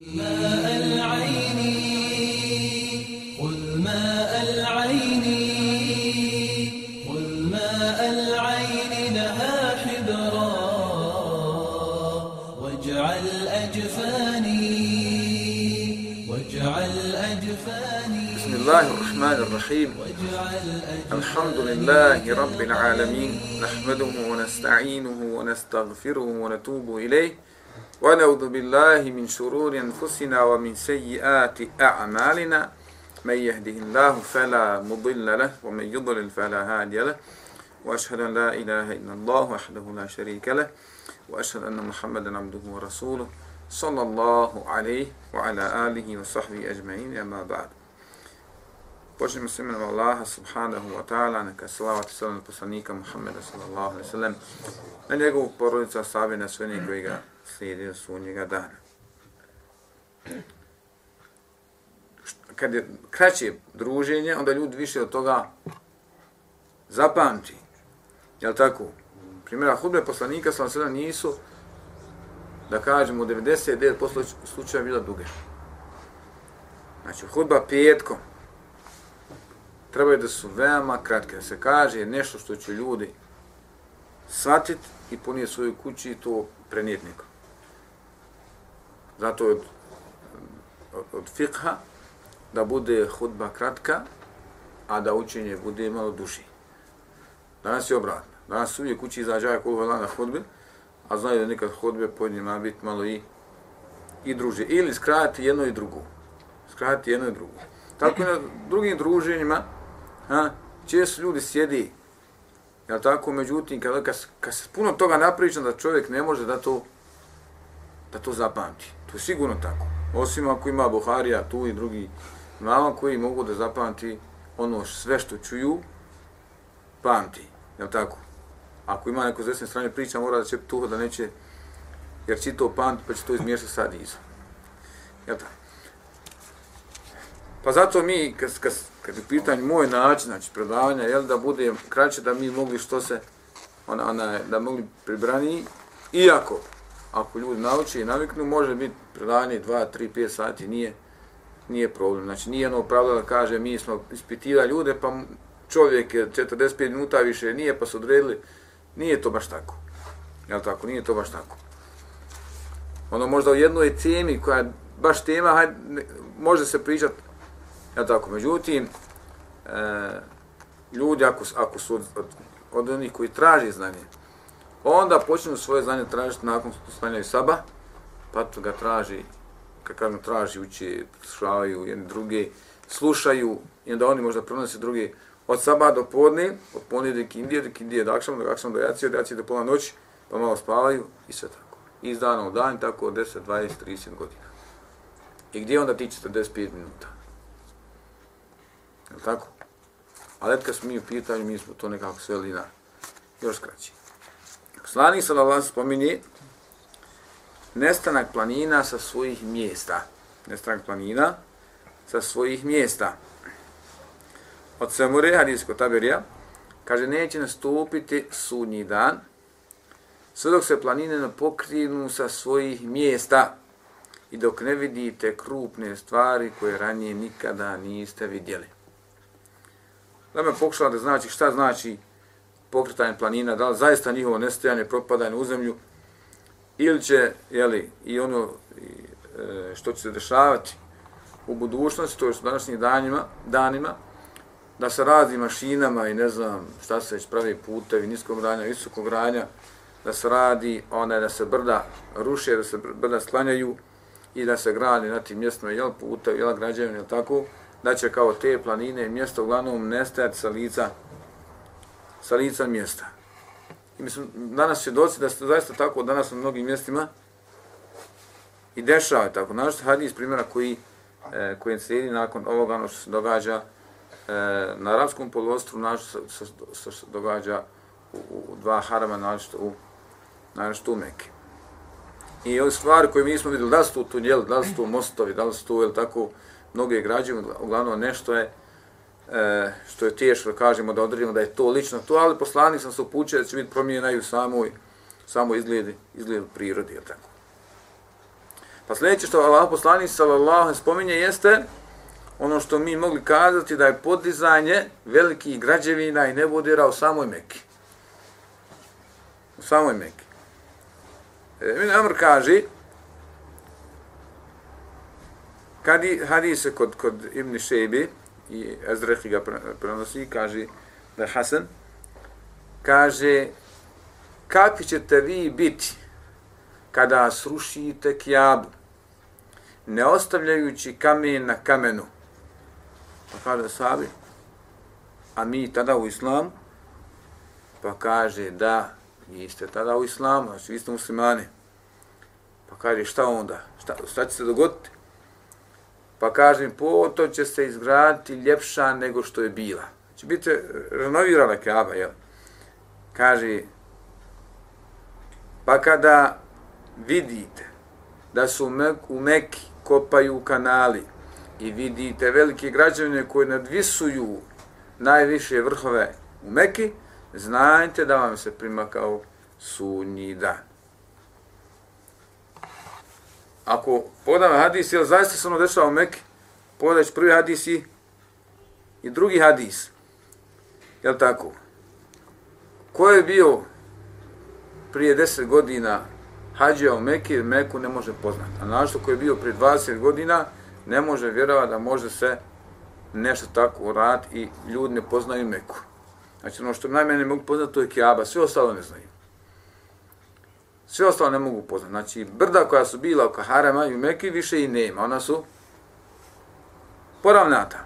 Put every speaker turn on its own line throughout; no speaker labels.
ماء العين خذ ماء العين خذ ماء العين لها حبرا واجعل أجفاني واجعل أجفاني.
بسم الله الرحمن الرحيم. الحمد لله رب العالمين. نحمده ونستعينه ونستغفره ونتوب إليه. ونعوذ بالله من شرور أنفسنا ومن سيئات أعمالنا. من يهده الله فلا مضل له ومن يضلل فلا هادي له. وأشهد أن لا إله إلا الله وحده لا شريك له. وأشهد أن محمدا عبده ورسوله صلى الله عليه وعلى آله وصحبه أجمعين أما بعد. Počnemo s imenom Allaha subhanahu wa ta'ala, neka salavat i salam poslanika Muhammeda sallallahu alaihi sallam, na njegovu porodicu, sahabe sve slijedi do sunnjega dana. Kad je kraće druženje, onda ljudi više od toga zapamti. Jel tako? Primjera, hudbe poslanika sam sada nisu, da kažemo, u 99% slučaja bila duge. Znači, hudba petkom, trebaju da su veoma kratke. Da se kaže nešto što će ljudi shvatiti i ponije svoju kući i to prenijeti nekom. Zato od, od, od fikha da bude hudba kratka, a da učenje bude malo duži. Danas je obratno. Danas su uvijek kući izađaja koliko je na hudbe, a znaju da nekad hudbe pod njima biti malo i, i druže. Ili skratiti jedno i drugo. Skratiti jedno i drugo. Tako i na drugim druženjima, ha, često ljudi sjedi, jel tako, međutim, kad, kad, kad se puno toga napriča, da čovjek ne može da to, da to zapamti. To je sigurno tako. Osim ako ima Buharija tu i drugi mama koji mogu da zapamti ono sve što čuju, pamti, jel tako? Ako ima neko s desne strane priča, mora da će tuho da neće, jer će to pamti, pa će to izmiješati sad iza. Jel tako? Pa zato mi, kad, kad, kad je pitanje moj način, znači predavanja, jel, da bude kraće, da mi mogli što se, ona, ona, da mogli pribrani, iako, ako ljudi nauče i naviknu, može biti predavanje 2, 3, 5 sati, nije, nije problem. Znači, nije jedno pravilo da kaže, mi smo ispitila ljude, pa čovjek je 45 minuta više nije, pa su odredili, nije to baš tako. Jel tako, nije to baš tako. Ono možda u jednoj temi koja je baš tema, hajde, može se pričati jel tako, međutim, e, ljudi ako, ako su od, od, od onih koji traži znanje, onda počnu svoje znanje tražiti nakon što stanjaju saba, pa to ga traži, kakav traži, uči, slušavaju jedne druge, slušaju i onda oni možda pronose druge od saba do podne, od podne do kindije, do kindije do akšama, do akšama do jacije, od jacije do pola noći, pa malo spavaju i sve tako. I iz dana u dan, tako od 10, 20, 30 godina. I gdje onda ti 45 minuta? Je tako? Ali kad smo mi u pitanju, mi smo to nekako sveli na još kraći. Poslanik sa Allah spominje nestanak planina sa svojih mjesta. Nestanak planina sa svojih mjesta. Od Samure, hadijsko taberija, kaže, neće nastupiti sudnji dan, sve dok se planine ne pokrinu sa svojih mjesta i dok ne vidite krupne stvari koje ranije nikada niste vidjeli da me pokušala da znači šta znači pokretanje planina, da li zaista njihovo nestajanje, propadanje u zemlju, ili će, jeli, i ono e, što će se dešavati u budućnosti, to je u današnjim danima, danima, da se radi mašinama i ne znam šta se već pravi putevi, niskog granja, visokog granja, da se radi, one, da se brda ruše, da se brda sklanjaju i da se gradi na tim mjestima, jel putevi, jel građevine, jel tako, da će kao te planine mjesto uglavnom nestajati sa lica, sa lica mjesta. I mislim, danas će doći da se zaista tako danas na mnogim mjestima i dešava tako. Našto hadis primjera koji, e, koji slijedi nakon ovoga ono što se događa e, na Arabskom polostru, našto se, što se događa u, u dva harama, našto u, našto u Mekke. I ove stvari koje mi smo vidjeli, da su tu tunjeli, da su tu mostovi, da su tu, jel tako, mnoge građe, uglavnom nešto je e, što je teško da kažemo da odredimo da je to lično to, ali poslanik sam se upućao da će biti promjenaju samoj, samo izgledi, izgled prirodi, je tako. Pa sljedeće što Allah poslanik sallallahu spominje jeste ono što mi mogli kazati da je podizanje velikih građevina i nebodira u samoj Mekki. U samoj Mekki. E, Min Amr kaže, kad hadise kod, kod Ibn Šebi i Ezrehi ga prenosi, kaže da je Hasan, kaže, kakvi ćete vi biti kada srušite kjabu, ne ostavljajući kamen na kamenu. Pa kaže sabi, a mi tada u islamu, pa kaže da, vi ste tada u islamu, znači vi ste muslimani. Pa kaže šta onda, šta, šta će se dogoditi? Pa kažem, po to će se izgraditi ljepša nego što je bila. Će biti renovirana Kaaba, jel? Kaže, pa kada vidite da su u Meki kopaju kanali i vidite velike građevine koje nadvisuju najviše vrhove u Meki, znajte da vam se primakao sunji dan. Ako podam hadis, jel zaista se ono dešava u Mekke, podać prvi hadis i, i drugi hadis. Jel tako? Ko je bio prije deset godina hađija u Mekke, Meku ne može poznati. A našto ko je bio prije 20 godina, ne može vjerovati da može se nešto tako uraditi i ljudi ne poznaju Meku. Znači ono što najmene mogu poznati to je Kiaba, sve ostalo ne znaju. Sve ostalo ne mogu poznati. Znači brda koja su bila oko Harama i u Meki više i nema. Ona su poravnata.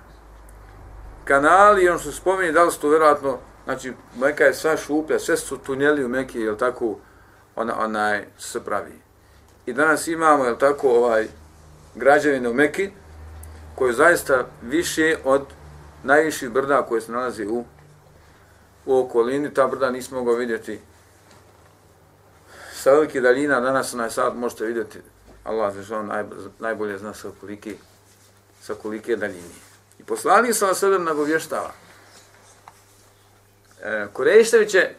Kanali, ono što spominje, da li su to vjerojatno, znači Meka je sva šuplja, sve su tunjeli u Meki, je tako, ona, onaj se pravi. I danas imamo, je tako, ovaj građevine u Meki, koje zaista više od najviših brda koje se nalazi u, u okolini. Ta brda nismo mogao vidjeti sa velike daljina. Danas na sad možete vidjeti, Allah za naj, najbolje zna sa kolike, sa kolike daljine. I poslanik sa vas sedem nagovještava. E, Korejšteviće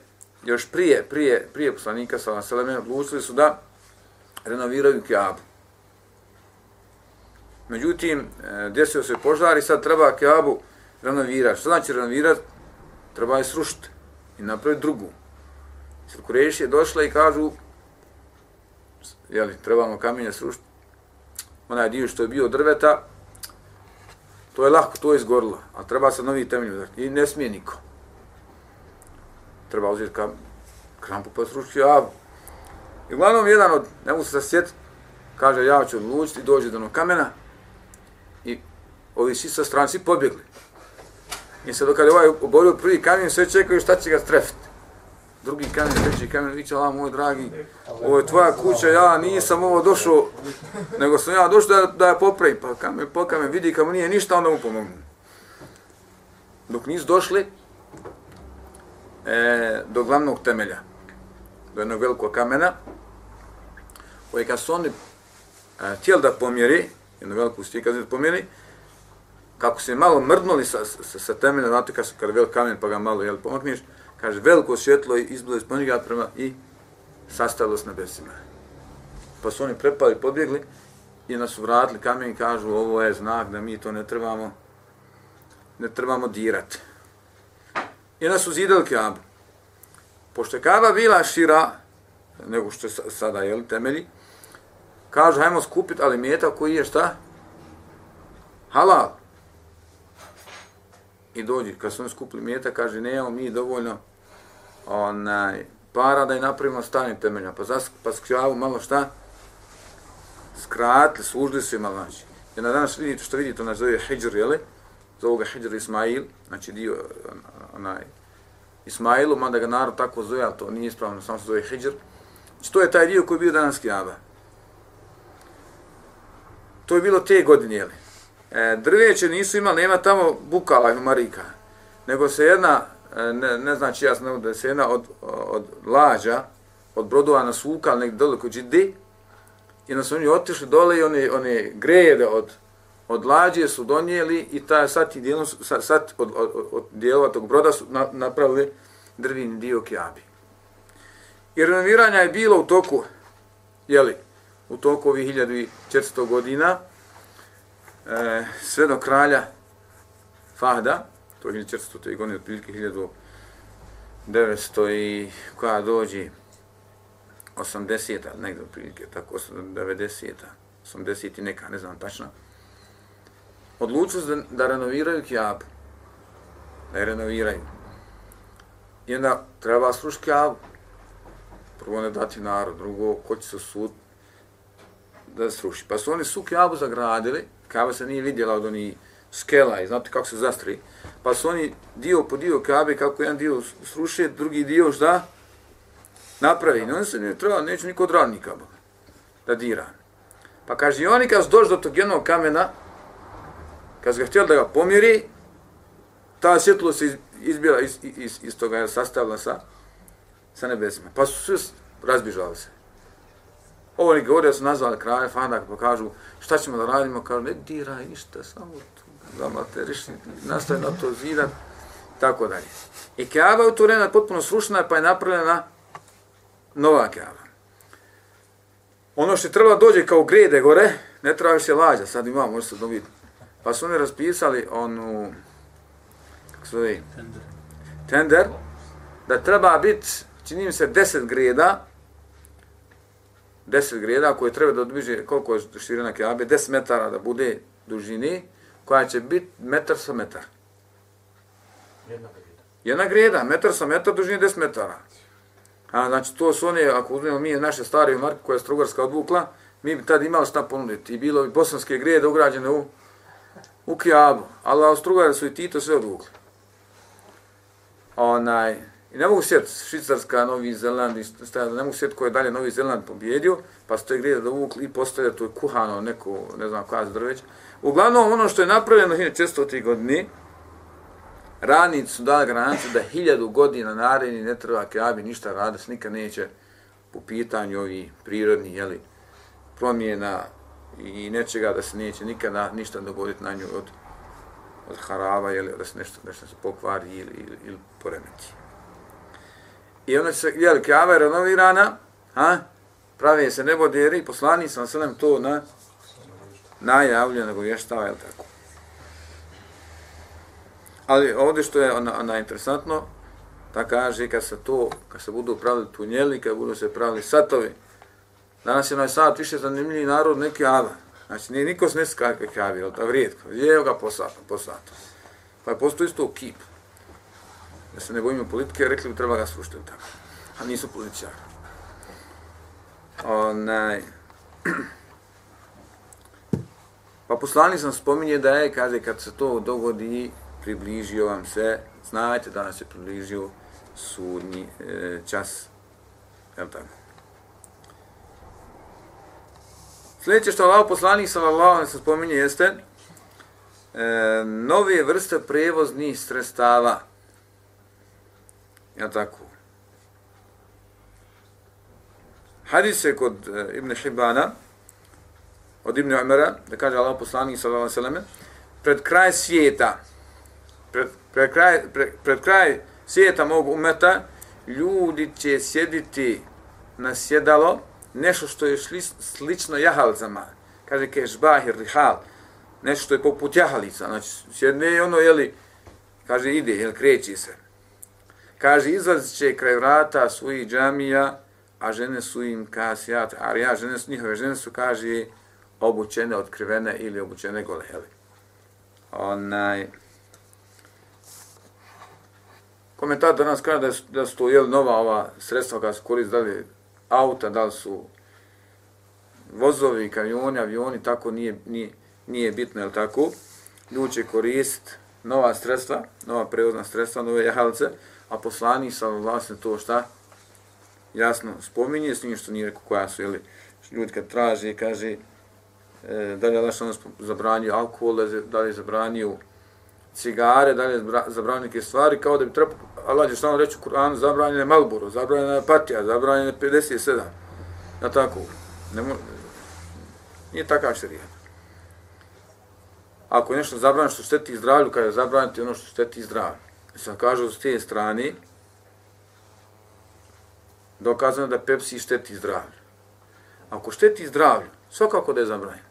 još prije, prije, prije poslanika sa Vaseleme odlučili su da renoviraju Kjabu. Međutim, e, desio se požar i sad treba Kjabu renovirati. Što znači renovirati? Treba je srušiti i napraviti drugu. Sad Kureši je došla i kažu jeli, trebamo kamenje srušiti. Onaj dio što je bio drveta, to je lahko, to je izgorilo, a treba se novi temelj i ne smije niko treba uzeti kam, krampu pa srušiti javu. I uglavnom jedan od, ne mogu se sjetiti, kaže ja ću odlučiti i dođe do onog kamena i ovi svi sa strane, svi pobjegli. I sad dok je ovaj oborio prvi kamen, sve čekaju šta će ga strefiti. Drugi kamen, treći kamen, viće, Allah moj dragi, ovo je tvoja kuća, ja nisam ovo došao, nego sam ja došao da, da je popravim, Pa kamen, po kamen, vidi kamo nije ništa, onda mu pomognu. Dok nisu došli, e, do glavnog temelja, do jednog velikog kamena, koji kad su oni e, tijeli da pomjeri, jednu veliku stiku da pomjeri, kako se malo mrdnuli sa, sa, sa temelja, znate kad, kad je velik kamen pa ga malo jel, pomakniš, kaže veliko svjetlo je izbilo iz ponjega prema i sastavilo s nebesima. Pa su oni prepali, pobjegli i nas vratili kamen i kažu ovo je znak da mi to ne trebamo ne trebamo dirati i nas su zidali Kaabu. Pošto je Kaaba bila šira, nego što je sada, jel, temelji, kažu, hajmo skupiti ali mjeta koji je šta? Halal. I dođi, kad su oni skupili mjeta, kaže, ne, mi dovoljno onaj, para da i napravimo stanje temelja. Pa, zas, pa skjavu malo šta? Skratili, služili su malo, znači. I na danas vidite što vidite, ono zove Hidžr, jel? Zove ga Hidžr Ismail, znači dio onaj, Ismailu, mada ga narod tako zove, ali to nije ispravno, samo se zove Hidžr. Znači, to je taj dio koji je bio danas Kijaba. To je bilo te godine, jeli. E, drveće nisu imali, nema tamo bukala i marika, nego se jedna, ne, ne znači jasno da se jedna od, od lađa, od brodova nasvukala negdje dole kod Džidi, i nas oni otišli dole i one, one grejede od, od lađe su donijeli i ta, sat, dijelom, sad, sat od, od, od dijelova tog broda su na, napravili drvini dio kjabi. I renoviranja je bilo u toku, jeli, u toku ovih 1400 godina, e, sve do kralja Fahda, to je 1400. godine, otprilike 1900 i koja dođe 80-a, negdje otprilike, tako 90-a, 80 i neka, ne znam tačno, odlučili da, da renoviraju Kjabu. Da je renoviraju. I onda treba slušati Kjabu. Prvo ne dati narod, drugo, ko će se sud da sruši. Pa su oni su Kjabu zagradili, Kjaba se nije vidjela od onih skela i znate kako se zastri. Pa su oni dio po dio kabe, kako jedan dio sruši, drugi dio šta? Napravi. I oni se ne treba, neće niko od radnika da dira. Pa kaže, i oni kad su došli do tog jednog kamena, kad su ga htjeli da ga pomiri, ta svjetlo se izbila iz, iz, iz toga, je sastavila sa, sa nebesima. Pa su svi razbižali se. Ovo ni govori da su nazvali kraje Fanda, pa kažu šta ćemo da radimo, kažu ne diraj ništa, samo tu, da materišni, nastaje na to zidan, tako dalje. I Kaaba u to vreme potpuno srušena, pa je napravljena nova Kaaba. Ono što je trebalo dođe kao grede gore, ne treba više lađa, sad imamo, možete se dobiti. Pa su oni raspisali onu, kako se zove, tender. tender, da treba biti, čini mi se, deset greda, deset greda koje treba da odbiže koliko je širina keabe, deset metara da bude dužini, koja će biti metar sa metar. Jedna greda. Jedna greda, metar sa metar, dužini deset metara. A, znači, to su one, ako uzmemo mi naše stare marke koje je Strugarska odvukla, mi bi tad imali šta ponuditi. I bilo bi bosanske grede ugrađene u, u Kijabu. Ali Austrugari su i Tito sve odvukli. Onaj, I ne mogu sjeti Švicarska, Novi Zeland, ne mogu sjeti ko je dalje Novi Zeland pobjedio, pa su to igre da uvukli i postavlja to je kuhano neko, ne znam koja drveć. Uglavnom, ono što je napravljeno 1600. godini, radnici su dali garanciju da hiljadu godina naredni ne treba Kjabi ništa raditi, nikad neće po pitanju ovi prirodni jeli, promjena i nečega da se neće nikada ništa dogoditi na nju od, od harava jeli, da se nešto, nešto se pokvari ili, ili, ili poremeti. I onda se, jel, kjava je renovirana, ha? pravi se neboderi, i poslani sam se nam to na najavljeno nego vještava, jel tako? Ali ovdje što je ona, ona interesantno, ta kaže kad se to, kad se budu pravili tunjeli, kad budu se pravili satovi, danas je onaj sat više zanimljiv narod neki ava. Znači, nije niko se ne skakve kavi, jel da vrijedko, je ga po satu, po satu. Pa je postoji isto kip. Da se ne bojimo politike, rekli bi treba ga slušati tako. A nisu političari. Onaj... Pa poslani sam spominje da je, kaže, kad se to dogodi, približio vam se, znajte da nas je približio sudnji e, čas. Jel tako? Sljedeće što Allah poslanik sallallahu se spominje jeste e, nove vrste prevoznih sredstava. Ja tako. Hadis je kod e, Ibn Hibana, od Ibn Umara, da kaže Allah poslanik sallallahu alejhi ve pred kraj svijeta, pred, pred, kraj, pred, pred kraj svijeta mog umeta, ljudi će sjediti na sjedalo, nešto što je šli, slično jahalcama, kaže ke žbahir rihal, nešto što je poput jahalica, znači sjedne ono, jeli, kaže ide, jel kreći se. Kaže, izlazit će kraj vrata svojih džamija, a žene su im kasijat, a ja, žene su, njihove žene su, kaže, obučene, otkrivene ili obučene gole, jeli. Onaj, komentator danas kaže da su, da su to jel, nova ova sredstva kada su koristili da li auta, da li su vozovi, kamioni, avioni, tako nije, nije, nije bitno, jel tako? Ljudi će korist nova sredstva, nova prevozna sredstva, nove jahalce, a poslani sallallahu to šta? Jasno, spominje s njim što nije rekao koja su, ili ljudi kad traže kaže, e, da li je Allah zabranio alkohol, da li je zabranio cigare, da li je zabranio neke stvari, kao da bi trebao, Allah je što reći u Kur'anu, zabranjeno je Malboro, zabranjeno je Patija, zabranjeno je 57. Na tako. Ne mo, nije takav šarija. Ako je nešto zabranjeno što šteti zdravlju, kada je zabranjeno ono što šteti zdravlju. Sad kažu s te strane, dokazano da Pepsi šteti zdravlju. ako šteti zdravlju, svakako da je zabranjen.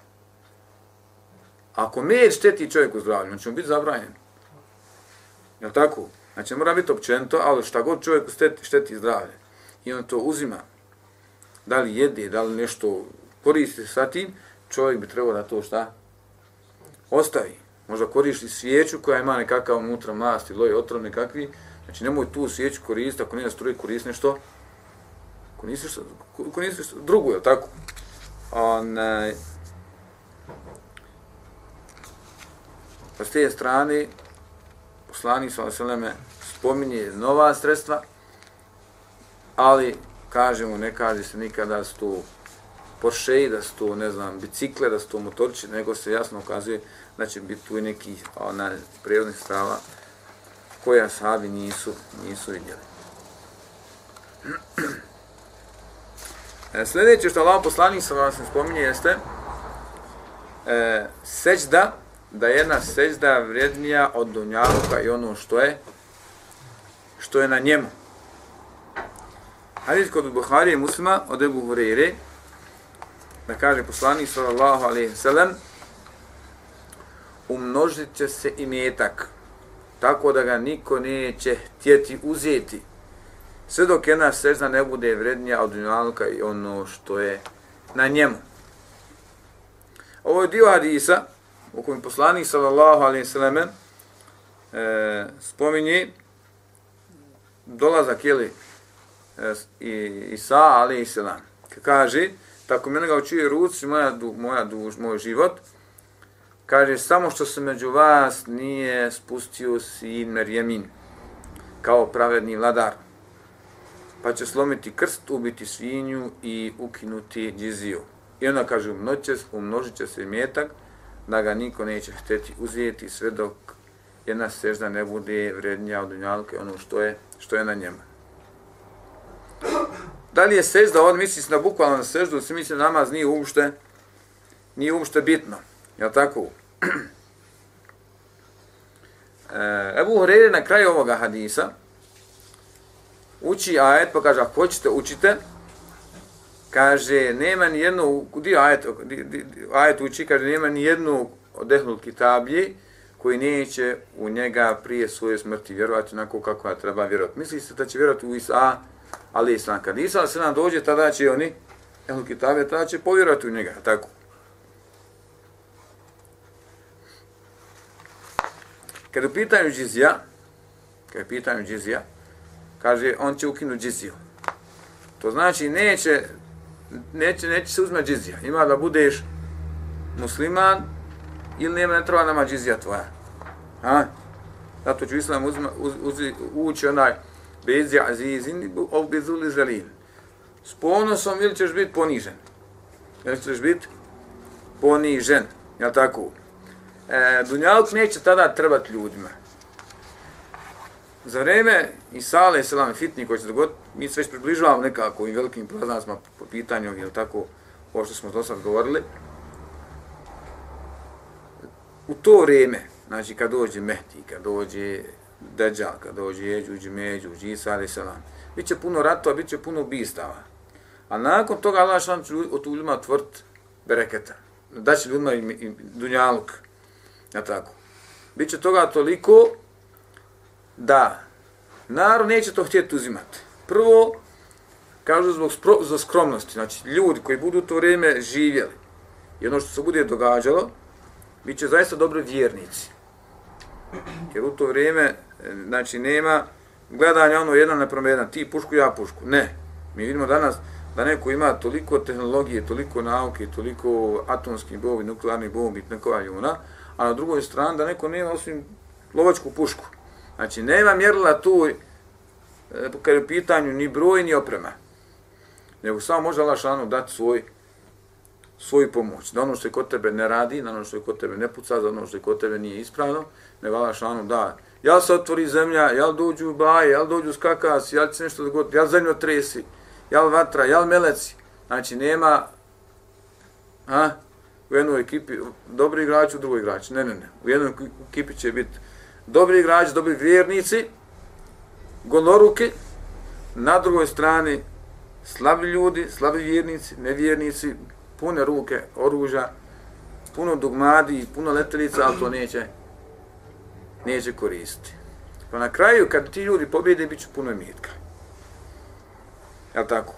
Ako med šteti čovjeku zdravlju, on će mu biti zabranjen. Je tako? Znači, mora biti općento, ali šta god čovjeku šteti, šteti zdravlje. I on to uzima. Da li jede, da li nešto koristi sa tim, čovjek bi trebao da to šta? Ostavi. Možda koristi svijeću koja ima nekakav unutra mast ili otrov nekakvi. Znači, nemoj tu svijeću koristiti, ako nije struje, koristi nešto. Koristi što, koristi što drugu, je tako? Onaj, Pa s te strane, poslanik sa Veseleme spominje nova sredstva, ali kažemo, ne kaže se nikada da su Porsche, da su to, ne znam, bicikle, da su to motorči, nego se jasno ukazuje da će biti tu i neki ona, prirodnih strava koja sahabi nisu, nisu vidjeli. E, sljedeće što Allah poslanik sa vas spominje jeste e, seđda da je jedna sežda vrednija od dunjaluka i ono što je što je na njemu. Hadis kod Buhari i muslima od Ebu Hureyre da kaže poslanik sallallahu alaihi ve umnožit će se imetak tako da ga niko neće htjeti uzeti sve dok jedna sežda ne bude vrednija od dunjalka i ono što je na njemu. Ovo je dio hadisa u kojem poslanik sallallahu alaihi sallam e, eh, spominje dolazak jeli e, eh, Isa alaihi sallam kaže tako mene ga učuje ruci moja, du, moja duž, moj život kaže samo što se među vas nije spustio sin Merjemin kao pravedni vladar pa će slomiti krst, ubiti svinju i ukinuti džiziju. I onda kaže, umnožit će se mjetak, da ga niko neće hteti uzeti sve dok jedna sežda ne bude vrednija od dunjalke ono što je, što je na njemu. Da li je sežda, on misli se na bukvalno na seždu, se misli namaz nije uopšte, nije uopšte bitno. Je tako? E, Ebu Horeire na kraju ovoga hadisa uči ajet, pa kaže, ako hoćete, učite, kaže, nema ni jednu, di ajet, ajet uči, kaže, nema ni jednu odehnul kitablji koji neće u njega prije svoje smrti vjerovati onako kako ja treba vjerovati. Misli se da će vjerovati u Isa, ali Islam. Kad Isa se nam dođe, tada će oni, ehnul Kitabe, tada će povjerovati u njega, tako. Kad je pitanju džizija, kad je pitanju džizija, kaže, on će ukinuti džiziju. To znači, neće neće, neće se uzme džizija. Ima da budeš musliman ili nema ne treba nama džizija tvoja. Ha? Zato ću islam uzma, uz, uz, ući onaj bezi azizin ov bezuli zalin. S ponosom ili ćeš biti ponižen? Ili ćeš biti ponižen? Ja tako? E, Dunjaluk neće tada trebati ljudima. Za vreme i sale Selam fitni koji se dogoditi, mi se već približavamo nekako i velikim praznacima po pitanju, ili tako, ovo što smo do sad govorili. U to vrijeme, znači kad dođe Mehdi, kad dođe Deđal, kad dođe Jeđuđ, Međuđ, Isa ali Selam, bit će puno ratova, biće puno bistava. A nakon toga Allah šan će od ljudima tvrt bereketa. Da će ljudima i, i dunjaluk. Ja tako. Biće toga toliko da narod neće to htjeti uzimati. Prvo, kažu zbog spro, za skromnosti, znači ljudi koji budu to vrijeme živjeli i ono što se bude događalo, bit će zaista dobri vjernici. Jer u to vrijeme, znači, nema gledanja ono jedan na jedan, ti pušku, ja pušku. Ne. Mi vidimo danas da neko ima toliko tehnologije, toliko nauke, toliko atomskih bombi, nuklearnih bombi, nekova juna, a na drugoj strani da neko nema osim lovačku pušku. Znači, nema mjerila tu, e, kad je u pitanju ni broj, ni oprema. Nego samo može Allah šanu dati svoj, svoju pomoć. Da ono što je kod tebe ne radi, da ono što je kod tebe ne puca, da ono što je kod tebe nije ispravno, nego Allah šanu da. Ja se otvori zemlja, ja dođu baje, ja dođu skakas, ja se nešto dogodi, ja zemlju tresi, ja vatra, ja meleci. Znači, nema a, u jednoj ekipi dobri igrač, u drugoj igrač. Ne, ne, ne. U jednoj ekipi će biti dobri igrači, dobri vjernici, gonoruki, na drugoj strani slabi ljudi, slabi vjernici, nevjernici, pune ruke, oružja, puno dugmadi, puno letelica, ali to neće, neće koristiti. Pa na kraju, kad ti ljudi pobjede, bit će puno metka. Jel tako?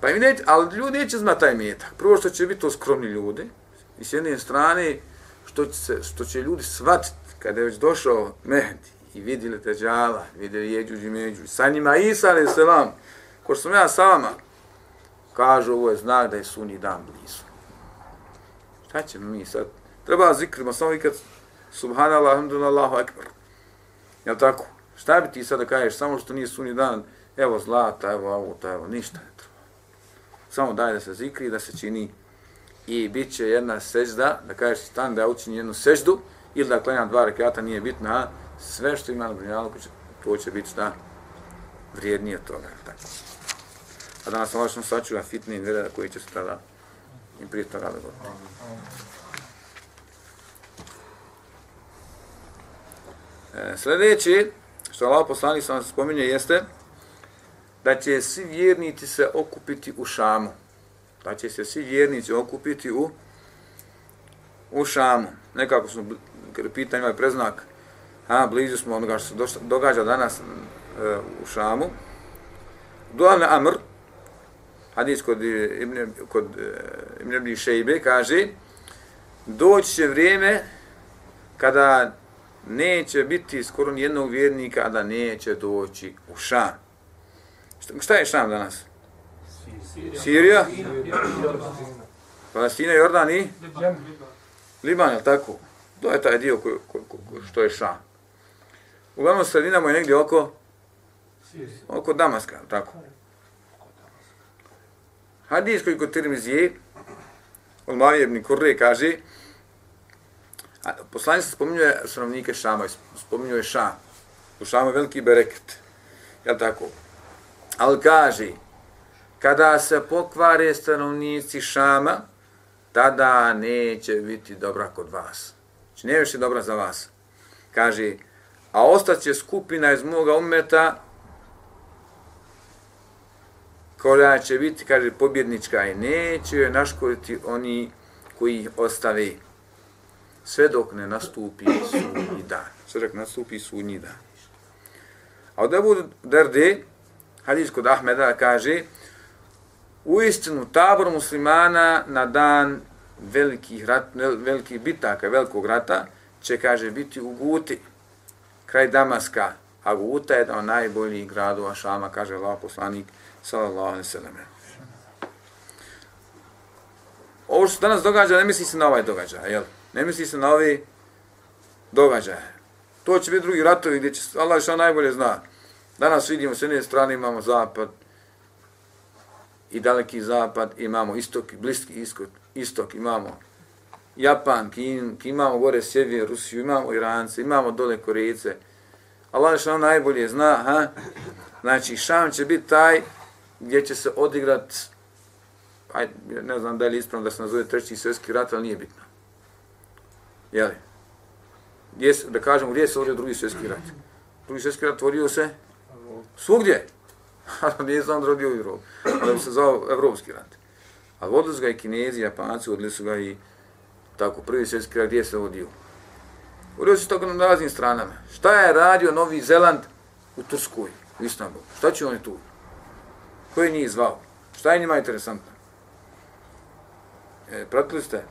Pa im neće, ali ljudi neće znati taj metak. Prvo što će biti to skromni ljudi, i s jedne strane, što će, se, što će ljudi shvatiti, kada je već došao Mehdi, i vidjeli Teđala, vidjeli Jeđuđ i Međuđ, sa njima Isa, ali se vam, ko sam ja sa vama, kažu ovo je znak da je sunji dan blizu. Šta ćemo mi sad? Treba zikrima, samo ikad Subhanallah, alhamdulillah, akbar. Jel tako? Šta bi ti sada kažeš, samo što nije sunni dan, evo zlata, evo auta, evo, ništa ne treba. Samo daj da se zikri, da se čini i bit će jedna sežda, da kažeš stan da učini jednu seždu, ili da klanjam dva rekata, nije bitno, a sve što ima na dunjalu, to će biti šta vrijednije toga. Tako. A danas Allah što sačuva fitne i koji će se tada i prije toga da govoriti. E, E, sljedeći, što Allah poslanik sam spominje, jeste da će svi vjernici se okupiti u Šamu. Da će se svi vjernici okupiti u u Šamu. Nekako smo, jer pitanje ovaj preznak, a, blizu smo onoga što se događa danas e, u Šamu. Dualne Amr, hadis kod Ibn, kod e, Ibn Ibn Šejbe, kaže, doći će vrijeme kada neće biti skoro nijednog vjernika, a da neće doći u Šam. Šta, je Šam danas? Sirija? Sirija? Palestina, Jordan i? Liban, je tako? To je taj dio ko, ko, ko, što je Šam. Uglavnom sredina mu je negdje oko oko Damaska, tako. Hadis koji kod Tirmizije, od Mavije ibn Kurre kaže, a poslanje se spominjuje stanovnike Šama, spominjuje Šam. U Šamu je veliki bereket. Jel tako? Ali kaže, kada se pokvare stanovnici Šama, tada neće biti dobra kod vas. Znači, ne više dobra za vas. Kaže, a ostaće skupina iz moga umeta koja će biti, kaže, pobjednička i neće joj naškoditi oni koji ih ostave sve dok ne nastupi sudnji dan. Sve dok nastupi sudnji dan. A od Ebu Derde, hadis kod Ahmeda kaže, u istinu tabor muslimana na dan velikih, rat, velikih bitaka, velikog rata, će, kaže, biti u Guti, kraj Damaska, a Guta je jedan najboljih gradova Šama, kaže Allah poslanik, sallallahu alaihi sallam. Ovo što danas događa, ne misli se na ovaj događaj, jel? Ne misli se na ove događaje. To će biti drugi ratovi gdje će Allah što najbolje zna. Danas vidimo s jedne strane imamo zapad i daleki zapad, imamo istok bliski istok, istok imamo Japan, Kin, imamo gore sjever, Rusiju, imamo Irance, imamo dole Korejce. Allah što najbolje zna, ha? Znači, Šam će biti taj gdje će se odigrat, aj, ne znam da li ispravno da se nazove treći svjetski rat, ali nije bitno. Jeli? Gdje, da kažemo, gdje se stvorio drugi svjetski rat? Drugi svjetski rat tvorio se svugdje. Ali nije znam da rodio u Evropi. Ali bi se zvao Evropski rat. A vodili su ga i Kinezi, Japanci, vodili su ga i tako, prvi svjetski rat, gdje se vodio? Vodio se tako na raznim stranama. Šta je radio Novi Zeland u Turskoj, u Istanbulu? Šta će oni tu? Ko je njih zvao? Šta je njima interesantno? E, pratili ste?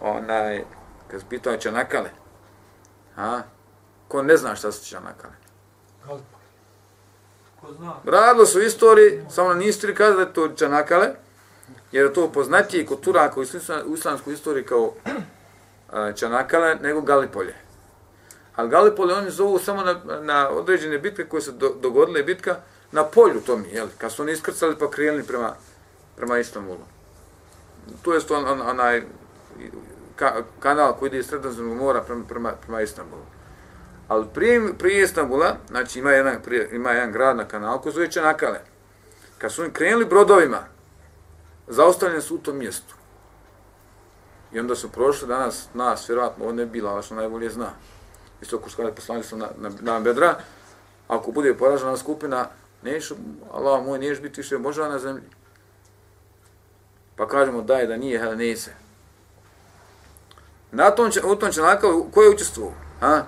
Onaj, kad se pitao Čanakale. A? Ko ne zna šta su Čanakale? Radilo su istoriji, samo na istri kada je to Čanakale, jer je to poznatije kod Turaka u islamskoj istoriji kao Čanakale nego Galipolje. Ali Galipolje oni zovu samo na, na određene bitke koje se do, dogodile bitka, na polju to mi, jel, kad su oni iskrcali pa krenuli prema, prema Istanbulu. To je on, on, onaj ka, kanal koji ide iz Sredozemnog mora prema, prema, prema Istanbulu. Ali prije, prije Istanbula, znači ima jedan, prije, ima jedan grad na kanalu koji zove Čanakale. Kad su oni krenuli brodovima, zaustavljeni su u tom mjestu. I onda su prošli danas, nas, vjerojatno, ovo ne bila, ali što najbolje zna. Isto ko što poslanje na, na, na bedra, ako bude poražena skupina, Neš, Allah moj, neš biti više Boža na zemlji. Pa kažemo da da nije, hele, se. Na tom, u tom članku, ko je učestvovao? Ha?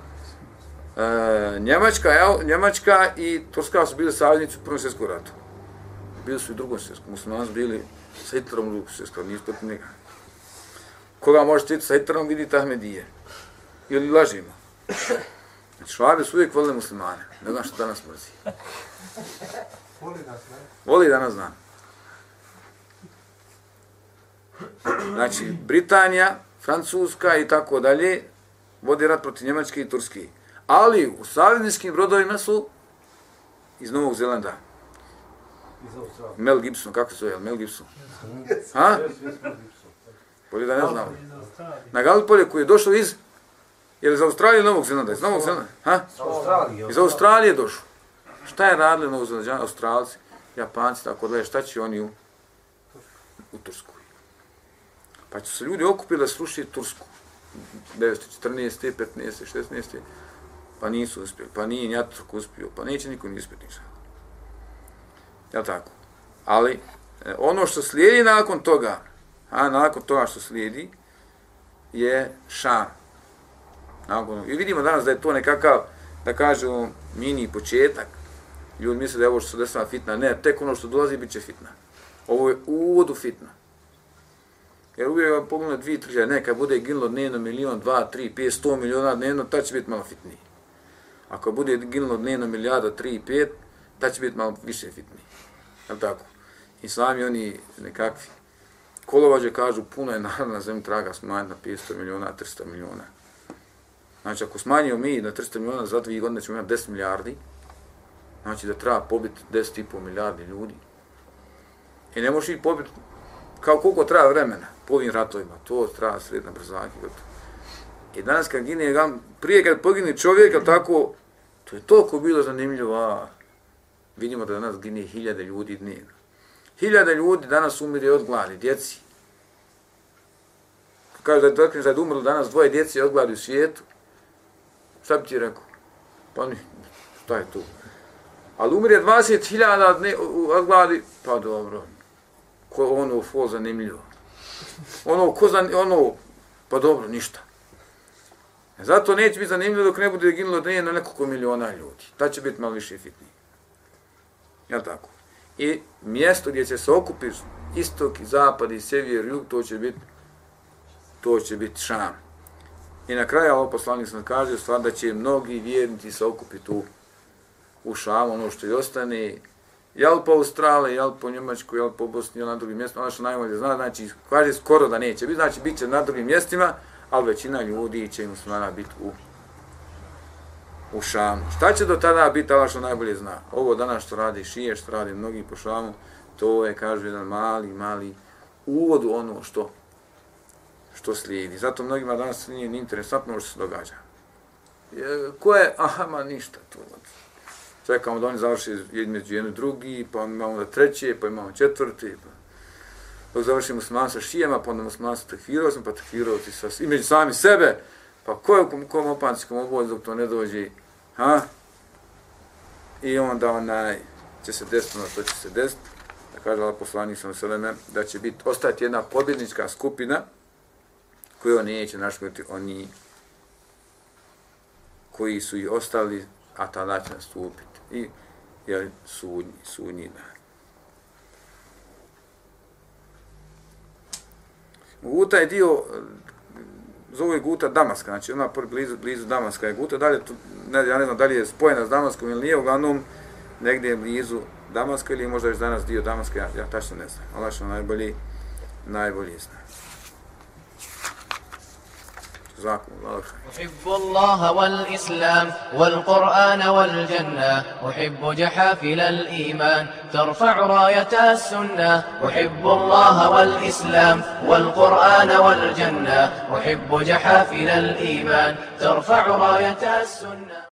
E, Njemačka, ja, Njemačka i Turska su bili saveznici u Prvom svjetskom ratu. Bili su i u drugom svjetskom. Muslimani su bili sa Hitlerom u drugom svjetskom, nisu protiv njega. Koga možete vidjeti sa Hitlerom, vidite Ahmedije. Ili lažimo. Znači, švabe su uvijek volili muslimane. Ne znam što danas mrzi. Voli danas znam. Znači, Britanija, Francuska i tako dalje, vodi rat protiv Njemačke i Turske. Ali u savezničkim brodovima su iz Novog Zelanda. Mel Gibson, kako se zove? Mel Gibson. Ha? Bolje da ne znam. Na Galipolje koji je došao iz... Je li iz Australije ili Novog Zelanda? Iz Novog Zelanda? Ha? Iz Australije je došao. Šta je radili Novog Zelanda? Australci, Japanci, tako da je, šta će oni u, u Tursku? Pa su se ljudi okupili da sruši Tursku. 914. 15. 16. Pa nisu uspjeli. Pa nije Njatruk uspio. Pa neće niko ni uspjeti ništa. Ja tako? Ali, e, ono što slijedi nakon toga, a nakon toga što slijedi, je Šam. Nakon, I vidimo danas da je to nekakav, da kažemo, mini početak. Ljudi misle da je ovo što se desila fitna. Ne, tek ono što dolazi bit će fitna. Ovo je uvod u fitna. Jer uvijek je pogledamo dvije, tri, neka bude ginulo dnevno milion, dva, tri, pet, sto miliona dnevno, ta će biti malo fitniji. Ako bude ginulo dnevno milijada, tri, pet, ta će biti malo više fitniji. Jel tako? I sami oni nekakvi kolovađe kažu puno je narod na zemlji traga smanjiti na 500 miliona, 300 miliona. Znači, ako smanjimo mi na 300 miliona, za dvije godine ćemo imati 10 milijardi, znači da treba pobiti 10,5 milijardi ljudi. I ne možeš ih pobiti kao koliko traja vremena po ovim ratovima, to traja sredna brzaki. I danas kad gine, prije kad pogine čovjek, tako, to je toliko bilo zanimljivo, a vidimo da danas gine hiljade ljudi dnevno. Hiljade ljudi danas umire od gladi, djeci. Kaže da je da je umrlo danas dvoje djeci od gladi u svijetu, šta bi ti rekao? Pa ni, šta je tu? Ali umire 20.000 od gladi, pa dobro, ko ono fo zanimljivo. Ono, ko zan, ono, pa dobro, ništa. E, zato neće biti zanimljivo dok ne bude ginulo dnije na nekoliko miliona ljudi. Ta će biti malo više fitniji. Ja tako? I mjesto gdje će se okupiti istok i zapad i sjever i jug, to će biti to će biti šam. I na kraju ovo poslanik sam kaže stvar da će mnogi vjernici se okupiti u, u šamu, ono što i ostane, jel po Australiji, jel po Njemačkoj, jel po Bosni, jel na drugim mjestima, ono što najbolje zna, znači, kaže skoro da neće biti, znači, bit će na drugim mjestima, ali većina ljudi će muslimana biti u, u Šamu. Šta će do tada biti, ali što najbolje zna? Ovo danas što radi Šije, što radi mnogi po Šamu, to je, kaže, jedan mali, mali uvod u ono što što slijedi. Zato mnogima danas nije ni interesantno što se događa. Je, ko je? Aha, ma ništa tu čekamo da oni završi između jednu drugi, pa imamo da treće, pa imamo četvrti, pa dok završimo musliman sa šijama, pa onda musliman pa sa tekfirovcem, pa tekfirovci sa, i među sami sebe, pa ko je u kom opanskom oboju dok to ne dođe, ha? I onda onaj, će se desiti ono što će se desiti, da kaže Allah poslanik sam sveme, da će biti, ostati jedna pobjednička skupina, koju neće naškoditi. Oni koji su i ostali, a tada će nastupiti i je sudnji, sudnji dan. Guta je dio, zove Guta Damaska, znači ona blizu, blizu Damaska je Guta, dalje, tu, ne, ja ne znam da li je spojena s Damaskom ili nije, uglavnom negdje je blizu Damaska ili možda je danas dio Damaska, ja, ja tačno ne znam, ali što najbolji, najbolji znam. جزاكم الله خير. أحب الله والإسلام والقرآن والجنة أحب جحافل الإيمان ترفع راية السنة. أحب الله والإسلام والقرآن والجنة أحب جحافل الإيمان ترفع راية السنة.